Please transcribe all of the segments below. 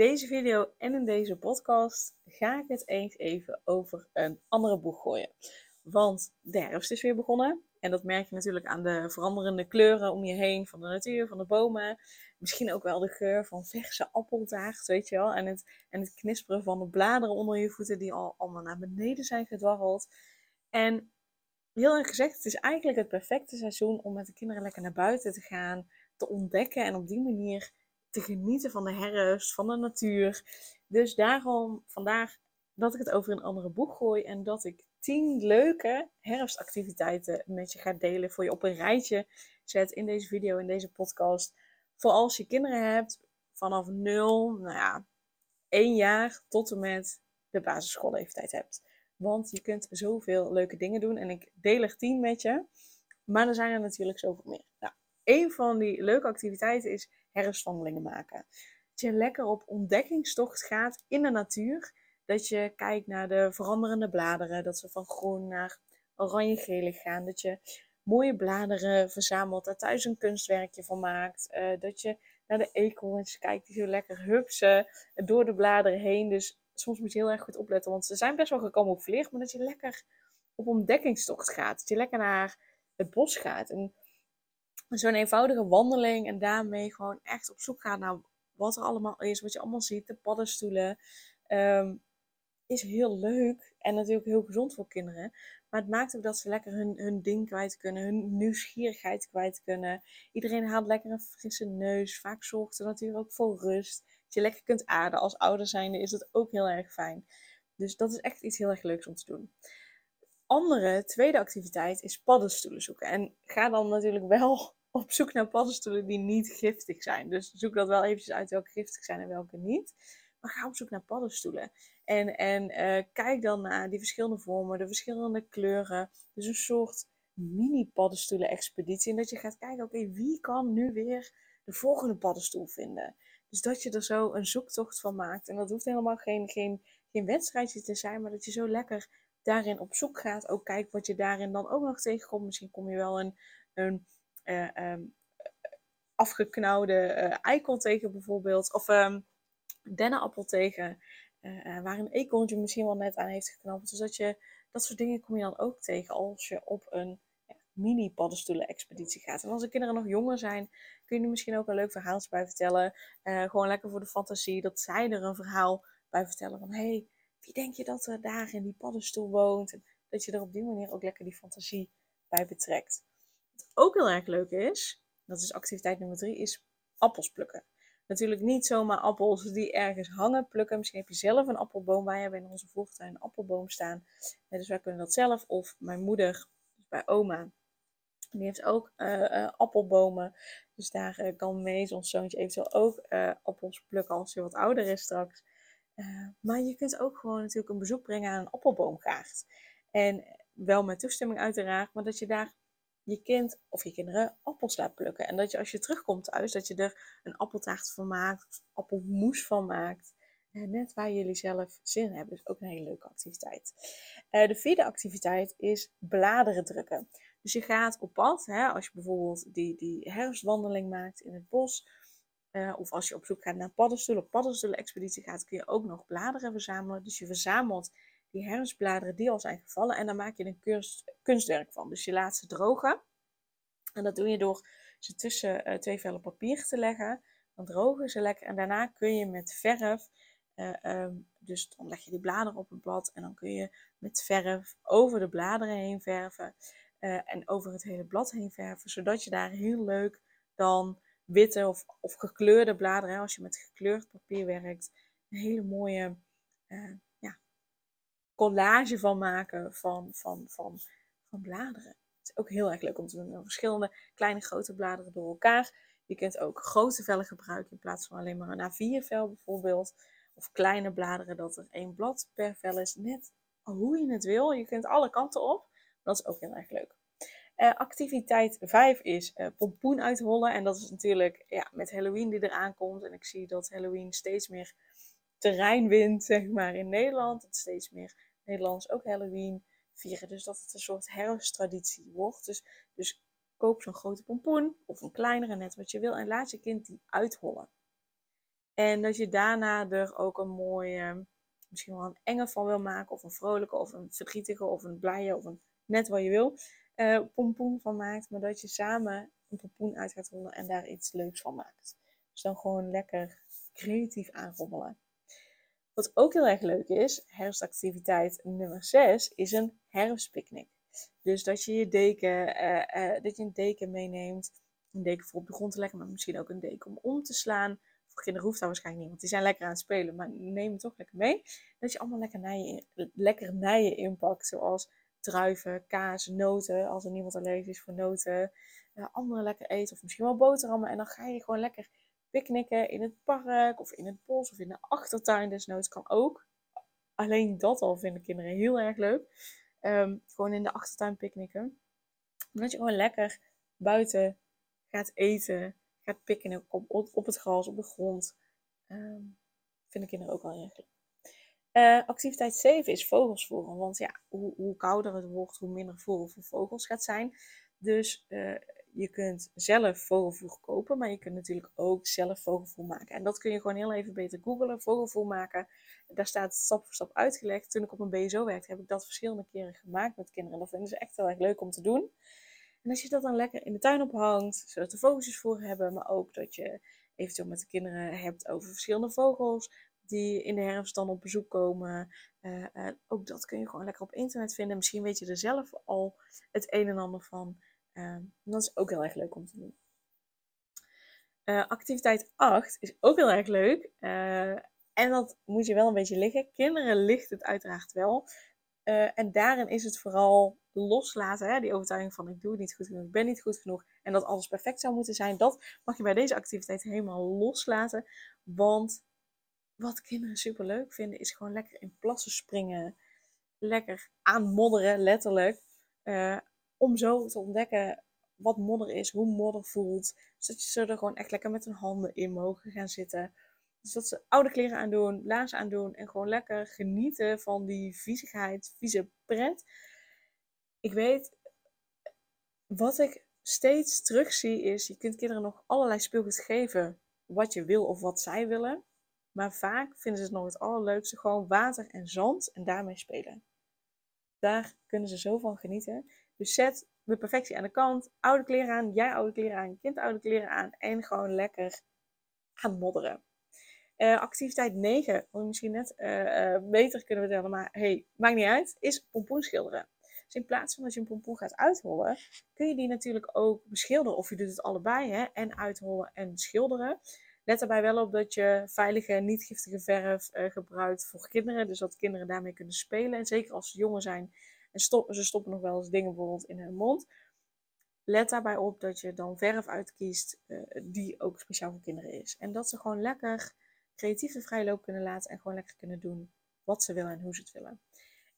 Deze video en in deze podcast ga ik het eens even over een andere boeg gooien. Want de herfst is weer begonnen. En dat merk je natuurlijk aan de veranderende kleuren om je heen van de natuur, van de bomen. Misschien ook wel de geur van verse appeltaart, weet je wel. En het, en het knisperen van de bladeren onder je voeten die al allemaal naar beneden zijn gedwarreld. En heel erg gezegd, het is eigenlijk het perfecte seizoen om met de kinderen lekker naar buiten te gaan, te ontdekken en op die manier te genieten van de herfst, van de natuur. Dus daarom vandaag dat ik het over een andere boek gooi en dat ik tien leuke herfstactiviteiten met je ga delen. Voor je op een rijtje zet in deze video, in deze podcast. Voor als je kinderen hebt vanaf 0, nou ja, 1 jaar tot en met de basisschoolleeftijd hebt. Want je kunt zoveel leuke dingen doen en ik deel er 10 met je. Maar er zijn er natuurlijk zoveel meer. Nou, een van die leuke activiteiten is herfstwandelingen maken. Dat je lekker op ontdekkingstocht gaat in de natuur. Dat je kijkt naar de veranderende bladeren. Dat ze van groen naar oranje-gelig gaan. Dat je mooie bladeren verzamelt. Daar thuis een kunstwerkje van maakt. Uh, dat je naar de eekhoorns kijkt die zo lekker hupsen door de bladeren heen. Dus soms moet je heel erg goed opletten. Want ze zijn best wel gecamoufleerd. Maar dat je lekker op ontdekkingstocht gaat. Dat je lekker naar het bos gaat. En zo'n eenvoudige wandeling en daarmee gewoon echt op zoek gaan naar wat er allemaal is, wat je allemaal ziet, de paddenstoelen, um, is heel leuk en natuurlijk heel gezond voor kinderen. Maar het maakt ook dat ze lekker hun, hun ding kwijt kunnen, hun nieuwsgierigheid kwijt kunnen. Iedereen haalt lekker een frisse neus. Vaak zorgt er natuurlijk ook voor rust. Dat je lekker kunt aarden. Als ouder zijnde is het ook heel erg fijn. Dus dat is echt iets heel erg leuks om te doen andere tweede activiteit is paddenstoelen zoeken. En ga dan natuurlijk wel op zoek naar paddenstoelen die niet giftig zijn. Dus zoek dat wel eventjes uit welke giftig zijn en welke niet. Maar ga op zoek naar paddenstoelen. En, en uh, kijk dan naar die verschillende vormen, de verschillende kleuren. Dus een soort mini-paddenstoelen-expeditie. En dat je gaat kijken, oké, wie kan nu weer de volgende paddenstoel vinden? Dus dat je er zo een zoektocht van maakt. En dat hoeft helemaal geen, geen, geen wedstrijdje te zijn, maar dat je zo lekker daarin op zoek gaat. Ook kijk wat je daarin dan ook nog tegenkomt. Misschien kom je wel een, een um, afgeknauwde uh, eikel tegen bijvoorbeeld. Of um, dennenappel tegen. Uh, waar een eekhoorntje misschien wel net aan heeft geknapt. Dus dat, je, dat soort dingen kom je dan ook tegen als je op een mini paddenstoelen expeditie gaat. En als de kinderen nog jonger zijn, kun je er misschien ook een leuk verhaaltje bij vertellen. gewoon lekker voor de fantasie. Dat zij er een verhaal bij vertellen van... Hey, wie denk je dat er daar in die paddenstoel woont? En dat je er op die manier ook lekker die fantasie bij betrekt ook heel erg leuk is, dat is activiteit nummer drie, is appels plukken. Natuurlijk niet zomaar appels die ergens hangen plukken. Misschien heb je zelf een appelboom. Wij hebben in onze voortuin een appelboom staan. Dus wij kunnen dat zelf. Of mijn moeder, dus bij oma, die heeft ook uh, appelbomen. Dus daar uh, kan mee ons zoontje eventueel ook appels plukken als hij wat ouder is straks. maar je kunt ook gewoon natuurlijk een bezoek brengen aan een appelboomgaard. En wel met toestemming uiteraard, maar dat je daar je kind of je kinderen appels laat plukken. En dat je als je terugkomt thuis, dat je er een appeltaart van maakt, of appelmoes van maakt. Net waar jullie zelf zin in hebben. Dus ook een hele leuke activiteit. Uh, de vierde activiteit is bladeren drukken. Dus je gaat op pad, hè, als je bijvoorbeeld die, die herfstwandeling maakt in het bos. Uh, of als je op zoek gaat naar paddenstoelen, op paddenstoelen-expeditie gaat, kun je ook nog bladeren verzamelen. Dus je verzamelt die herfstbladeren die al zijn gevallen. En dan maak je een kunstwerk van. Dus je laat ze drogen. En dat doe je door ze tussen uh, twee vellen papier te leggen. Dan drogen ze lekker. En daarna kun je met verf, uh, um, dus dan leg je die bladeren op het blad. En dan kun je met verf over de bladeren heen verven. Uh, en over het hele blad heen verven. Zodat je daar heel leuk dan witte of, of gekleurde bladeren, als je met gekleurd papier werkt, een hele mooie collage van maken van, van, van, van bladeren. Het is ook heel erg leuk om te doen. Verschillende kleine, grote bladeren door elkaar. Je kunt ook grote vellen gebruiken in plaats van alleen maar een A4-vel bijvoorbeeld. of kleine bladeren, dat er één blad per vel is. Net hoe je het wil. Je kunt alle kanten op. Dat is ook heel erg leuk. Uh, activiteit 5 is uh, pompoen uithollen. En dat is natuurlijk ja, met Halloween die eraan komt. En ik zie dat Halloween steeds meer terrein wint, zeg maar, in Nederland. Dat steeds meer Nederlands ook Halloween vieren. Dus dat het een soort herfsttraditie wordt. Dus, dus koop zo'n grote pompoen of een kleinere, net wat je wil. En laat je kind die uithollen. En dat je daarna er ook een mooie, misschien wel een enge van wil maken. Of een vrolijke, of een verdrietige, of een blije, of een net wat je wil. Uh, pompoen van maakt. Maar dat je samen een pompoen uit gaat rollen en daar iets leuks van maakt. Dus dan gewoon lekker creatief aanrommelen. Wat ook heel erg leuk is, herfstactiviteit nummer 6, is een herfstpicknick. Dus dat je je deken, uh, uh, dat je een deken meeneemt. Een deken voor op de grond te leggen, maar misschien ook een deken om om te slaan. Voor kinderen hoeft dat waarschijnlijk niet, want die zijn lekker aan het spelen. Maar neem het toch lekker mee. Dat je allemaal lekkernijen, lekkernijen inpakt, zoals druiven, kaas, noten. Als er niemand allergisch is voor noten. Uh, andere lekker eten of misschien wel boterhammen. En dan ga je gewoon lekker picknicken in het park of in het bos of in de achtertuin. Desnoods kan ook. Alleen dat al vinden kinderen heel erg leuk. Ehm, gewoon in de achtertuin picknicken. Omdat je gewoon lekker buiten gaat eten, gaat picknicken op, op, het gras, op de grond. Um, vinden kinderen ook wel erg leuk. Uh, activiteit 7 is vogels voeren. Want ja, hoe, hoe, kouder het wordt, hoe minder voer voor vogels gaat zijn. Dus uh, je kunt zelf vogelvoer kopen, maar je kunt natuurlijk ook zelf vogelvoer maken. En dat kun je gewoon heel even beter googlen, vogelvoer maken. Daar staat stap voor stap uitgelegd. Toen ik op een BSO werkte, heb ik dat verschillende keren gemaakt met kinderen. Dat vinden ze echt heel erg leuk om te doen. En als je dat dan lekker in de tuin ophangt, zodat de vogeltjes voor hebben, maar ook dat je eventueel met de kinderen hebt over verschillende vogels die in de herfst dan op bezoek komen. Uh, uh, ook dat kun je gewoon lekker op internet vinden. Misschien weet je er zelf al het een en ander van. Uh, dat is ook heel erg leuk om te doen. activiteit 8 is ook heel erg leuk. en dat moet je wel een beetje liggen. Kinderen ligt het uiteraard wel. en daarin is het vooral loslaten. Hè? Die overtuiging van ik doe het niet goed genoeg, ik ben niet goed genoeg. En dat alles perfect zou moeten zijn. Dat mag je bij deze activiteit helemaal loslaten. Want wat kinderen super leuk vinden, is gewoon lekker in plassen springen. Lekker aanmodderen, letterlijk. Om zo te ontdekken wat modder is, hoe modder voelt. Zodat ze er gewoon echt lekker met hun handen in mogen gaan zitten. Dus dat ze oude kleren aandoen, laarzen aandoen en gewoon lekker genieten van die viezigheid, vieze pret. Ik weet, wat ik steeds terugzie is, je kunt kinderen nog allerlei speelgoed geven wat je wil of wat zij willen. Maar vaak vinden ze het nog het allerleukste gewoon water en zand en daarmee spelen. Daar kunnen ze zo van genieten. Dus zet de perfectie aan de kant. Oude kleren aan, jij oude kleren aan, kind oude kleren aan. En gewoon lekker gaan modderen. Uh, activiteit 9, wat misschien net uh, uh, beter kunnen vertellen, maar hey, maakt niet uit, is pompoen schilderen. Dus in plaats van dat je een pompoen gaat uithollen, kun je die natuurlijk ook beschilderen. Of je doet het allebei, hè, en uithollen en schilderen. Let daarbij wel op dat je veilige, niet giftige verf gebruikt voor kinderen. Dus dat kinderen daarmee kunnen spelen. En zeker als ze jonger zijn en ze stoppen nog wel eens dingen bijvoorbeeld in hun mond. Let daarbij op dat je dan verf uitkiest uh, die ook speciaal voor kinderen is. En dat ze gewoon lekker creatief de vrije loop kunnen laten en gewoon lekker kunnen doen wat ze willen en hoe ze het willen.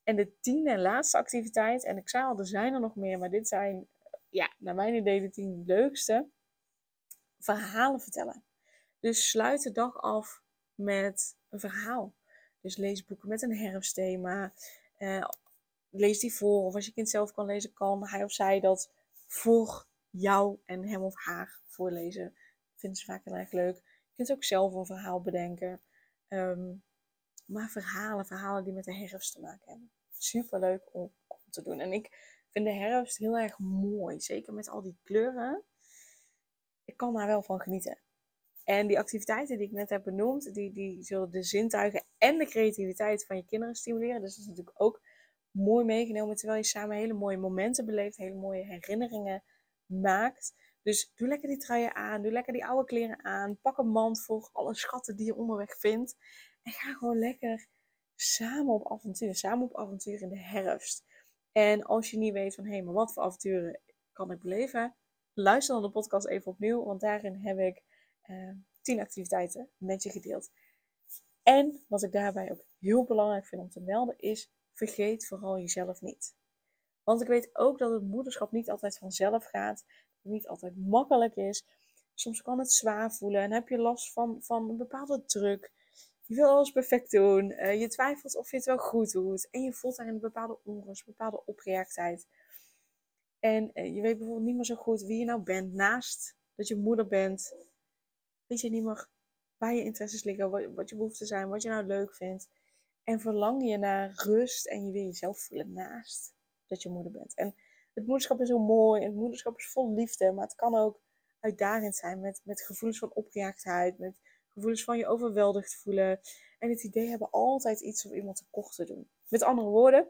En de tiende en laatste activiteit, en ik zei al, er zijn er nog meer, maar dit zijn, ja, naar mijn idee de tien leukste. Verhalen vertellen. Dus sluit de dag af met een verhaal. Dus lees boeken met een herfstthema. Uh, lees die voor. Of als je kind zelf kan lezen, kan hij of zij dat voor jou en hem of haar voorlezen. Vinden ze vaak heel erg leuk. Je kunt ook zelf een verhaal bedenken. Um, maar verhalen, verhalen die met de herfst te maken hebben. Super leuk om, om te doen. En ik vind de herfst heel erg mooi. Zeker met al die kleuren. Ik kan daar wel van genieten. En die activiteiten die ik net heb benoemd, die, die zullen de zintuigen en de creativiteit van je kinderen stimuleren. Dus dat is natuurlijk ook mooi meegenomen, terwijl je samen hele mooie momenten beleeft, hele mooie herinneringen maakt. Dus doe lekker die truien aan, doe lekker die oude kleren aan, pak een mand voor alle schatten die je onderweg vindt. En ga gewoon lekker samen op avontuur, samen op avontuur in de herfst. En als je niet weet van, hé, hey, maar wat voor avonturen kan ik beleven? Luister dan de podcast even opnieuw, want daarin heb ik uh, tien activiteiten met je gedeeld. En wat ik daarbij ook heel belangrijk vind om te melden is, vergeet vooral jezelf niet. Want ik weet ook dat het moederschap niet altijd vanzelf gaat, niet altijd makkelijk is. Soms kan het zwaar voelen en heb je last van, van een bepaalde druk. Je wil alles perfect doen. Uh, je twijfelt of je het wel goed doet. En je voelt daarin een bepaalde onrust, een bepaalde opgejaagdheid. En uh, je weet bijvoorbeeld niet meer zo goed wie je nou bent. Naast dat je moeder bent, weet je niet meer waar je interesses liggen, wat, wat je behoeften zijn, wat je nou leuk vindt. En verlang je naar rust en je wil jezelf voelen naast dat je moeder bent. En het moederschap is zo mooi en het moederschap is vol liefde, maar het kan ook uitdagend zijn met, met gevoelens van opgejaagdheid, met gevoelens van je overweldigd voelen. En het idee hebben altijd iets of iemand tekort te doen. Met andere woorden,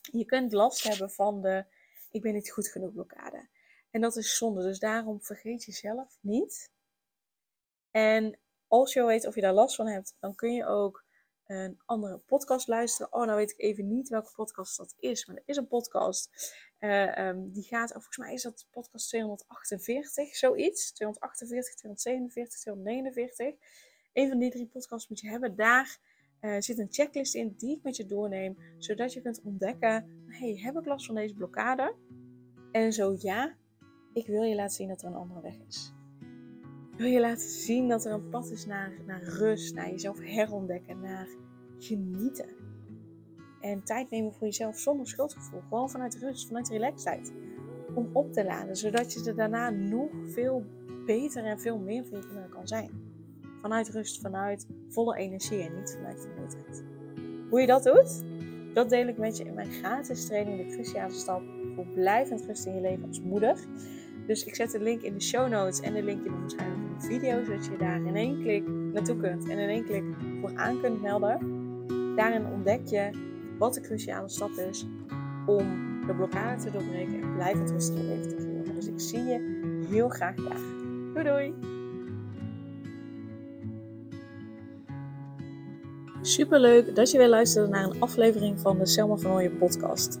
je kunt last hebben van de ik ben niet goed genoeg blokkade. En dat is zonde, dus daarom vergeet jezelf niet. En als je weet of je daar last van hebt, dan kun je ook een andere podcast luisteren. Oh, nou weet ik even niet welke podcast dat is, maar er is een podcast. Uh, um, die gaat, oh, volgens mij is dat podcast 248, zoiets. 248, 247, 249. Een van die drie podcasts moet je hebben. Daar uh, zit een checklist in die ik met je doorneem, zodat je kunt ontdekken: hey, heb ik last van deze blokkade? En zo ja, ik wil je laten zien dat er een andere weg is wil je laten zien dat er een pad is naar, naar rust, naar jezelf herontdekken, naar genieten. En tijd nemen voor jezelf zonder schuldgevoel. Gewoon vanuit rust, vanuit relaxedheid. Om op te laden, zodat je er daarna nog veel beter en veel meer voor je kinderen kan zijn. Vanuit rust, vanuit volle energie en niet vanuit vermoeidheid. Hoe je dat doet, dat deel ik met je in mijn gratis training De Cruciale Stap voor blijvend rust in je leven als moeder. Dus ik zet de link in de show notes en de link in de beschrijving van de video, zodat je daar in één klik naartoe kunt en in één klik voor aan kunt melden. Daarin ontdek je wat de cruciale stap is om de blokkade te doorbreken en blijvend rust in je leven te creëren. Dus ik zie je heel graag daar. Doei doei! Super leuk dat je weer luisterde naar een aflevering van de Selma van Ooyen podcast.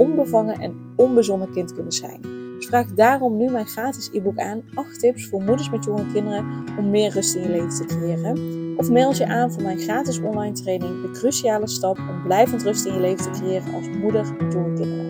onbevangen en onbezonnen kind kunnen zijn. Dus vraag daarom nu mijn gratis e-book aan, 8 tips voor moeders met jonge kinderen om meer rust in je leven te creëren. Of meld je aan voor mijn gratis online training, de cruciale stap om blijvend rust in je leven te creëren als moeder met jonge kinderen.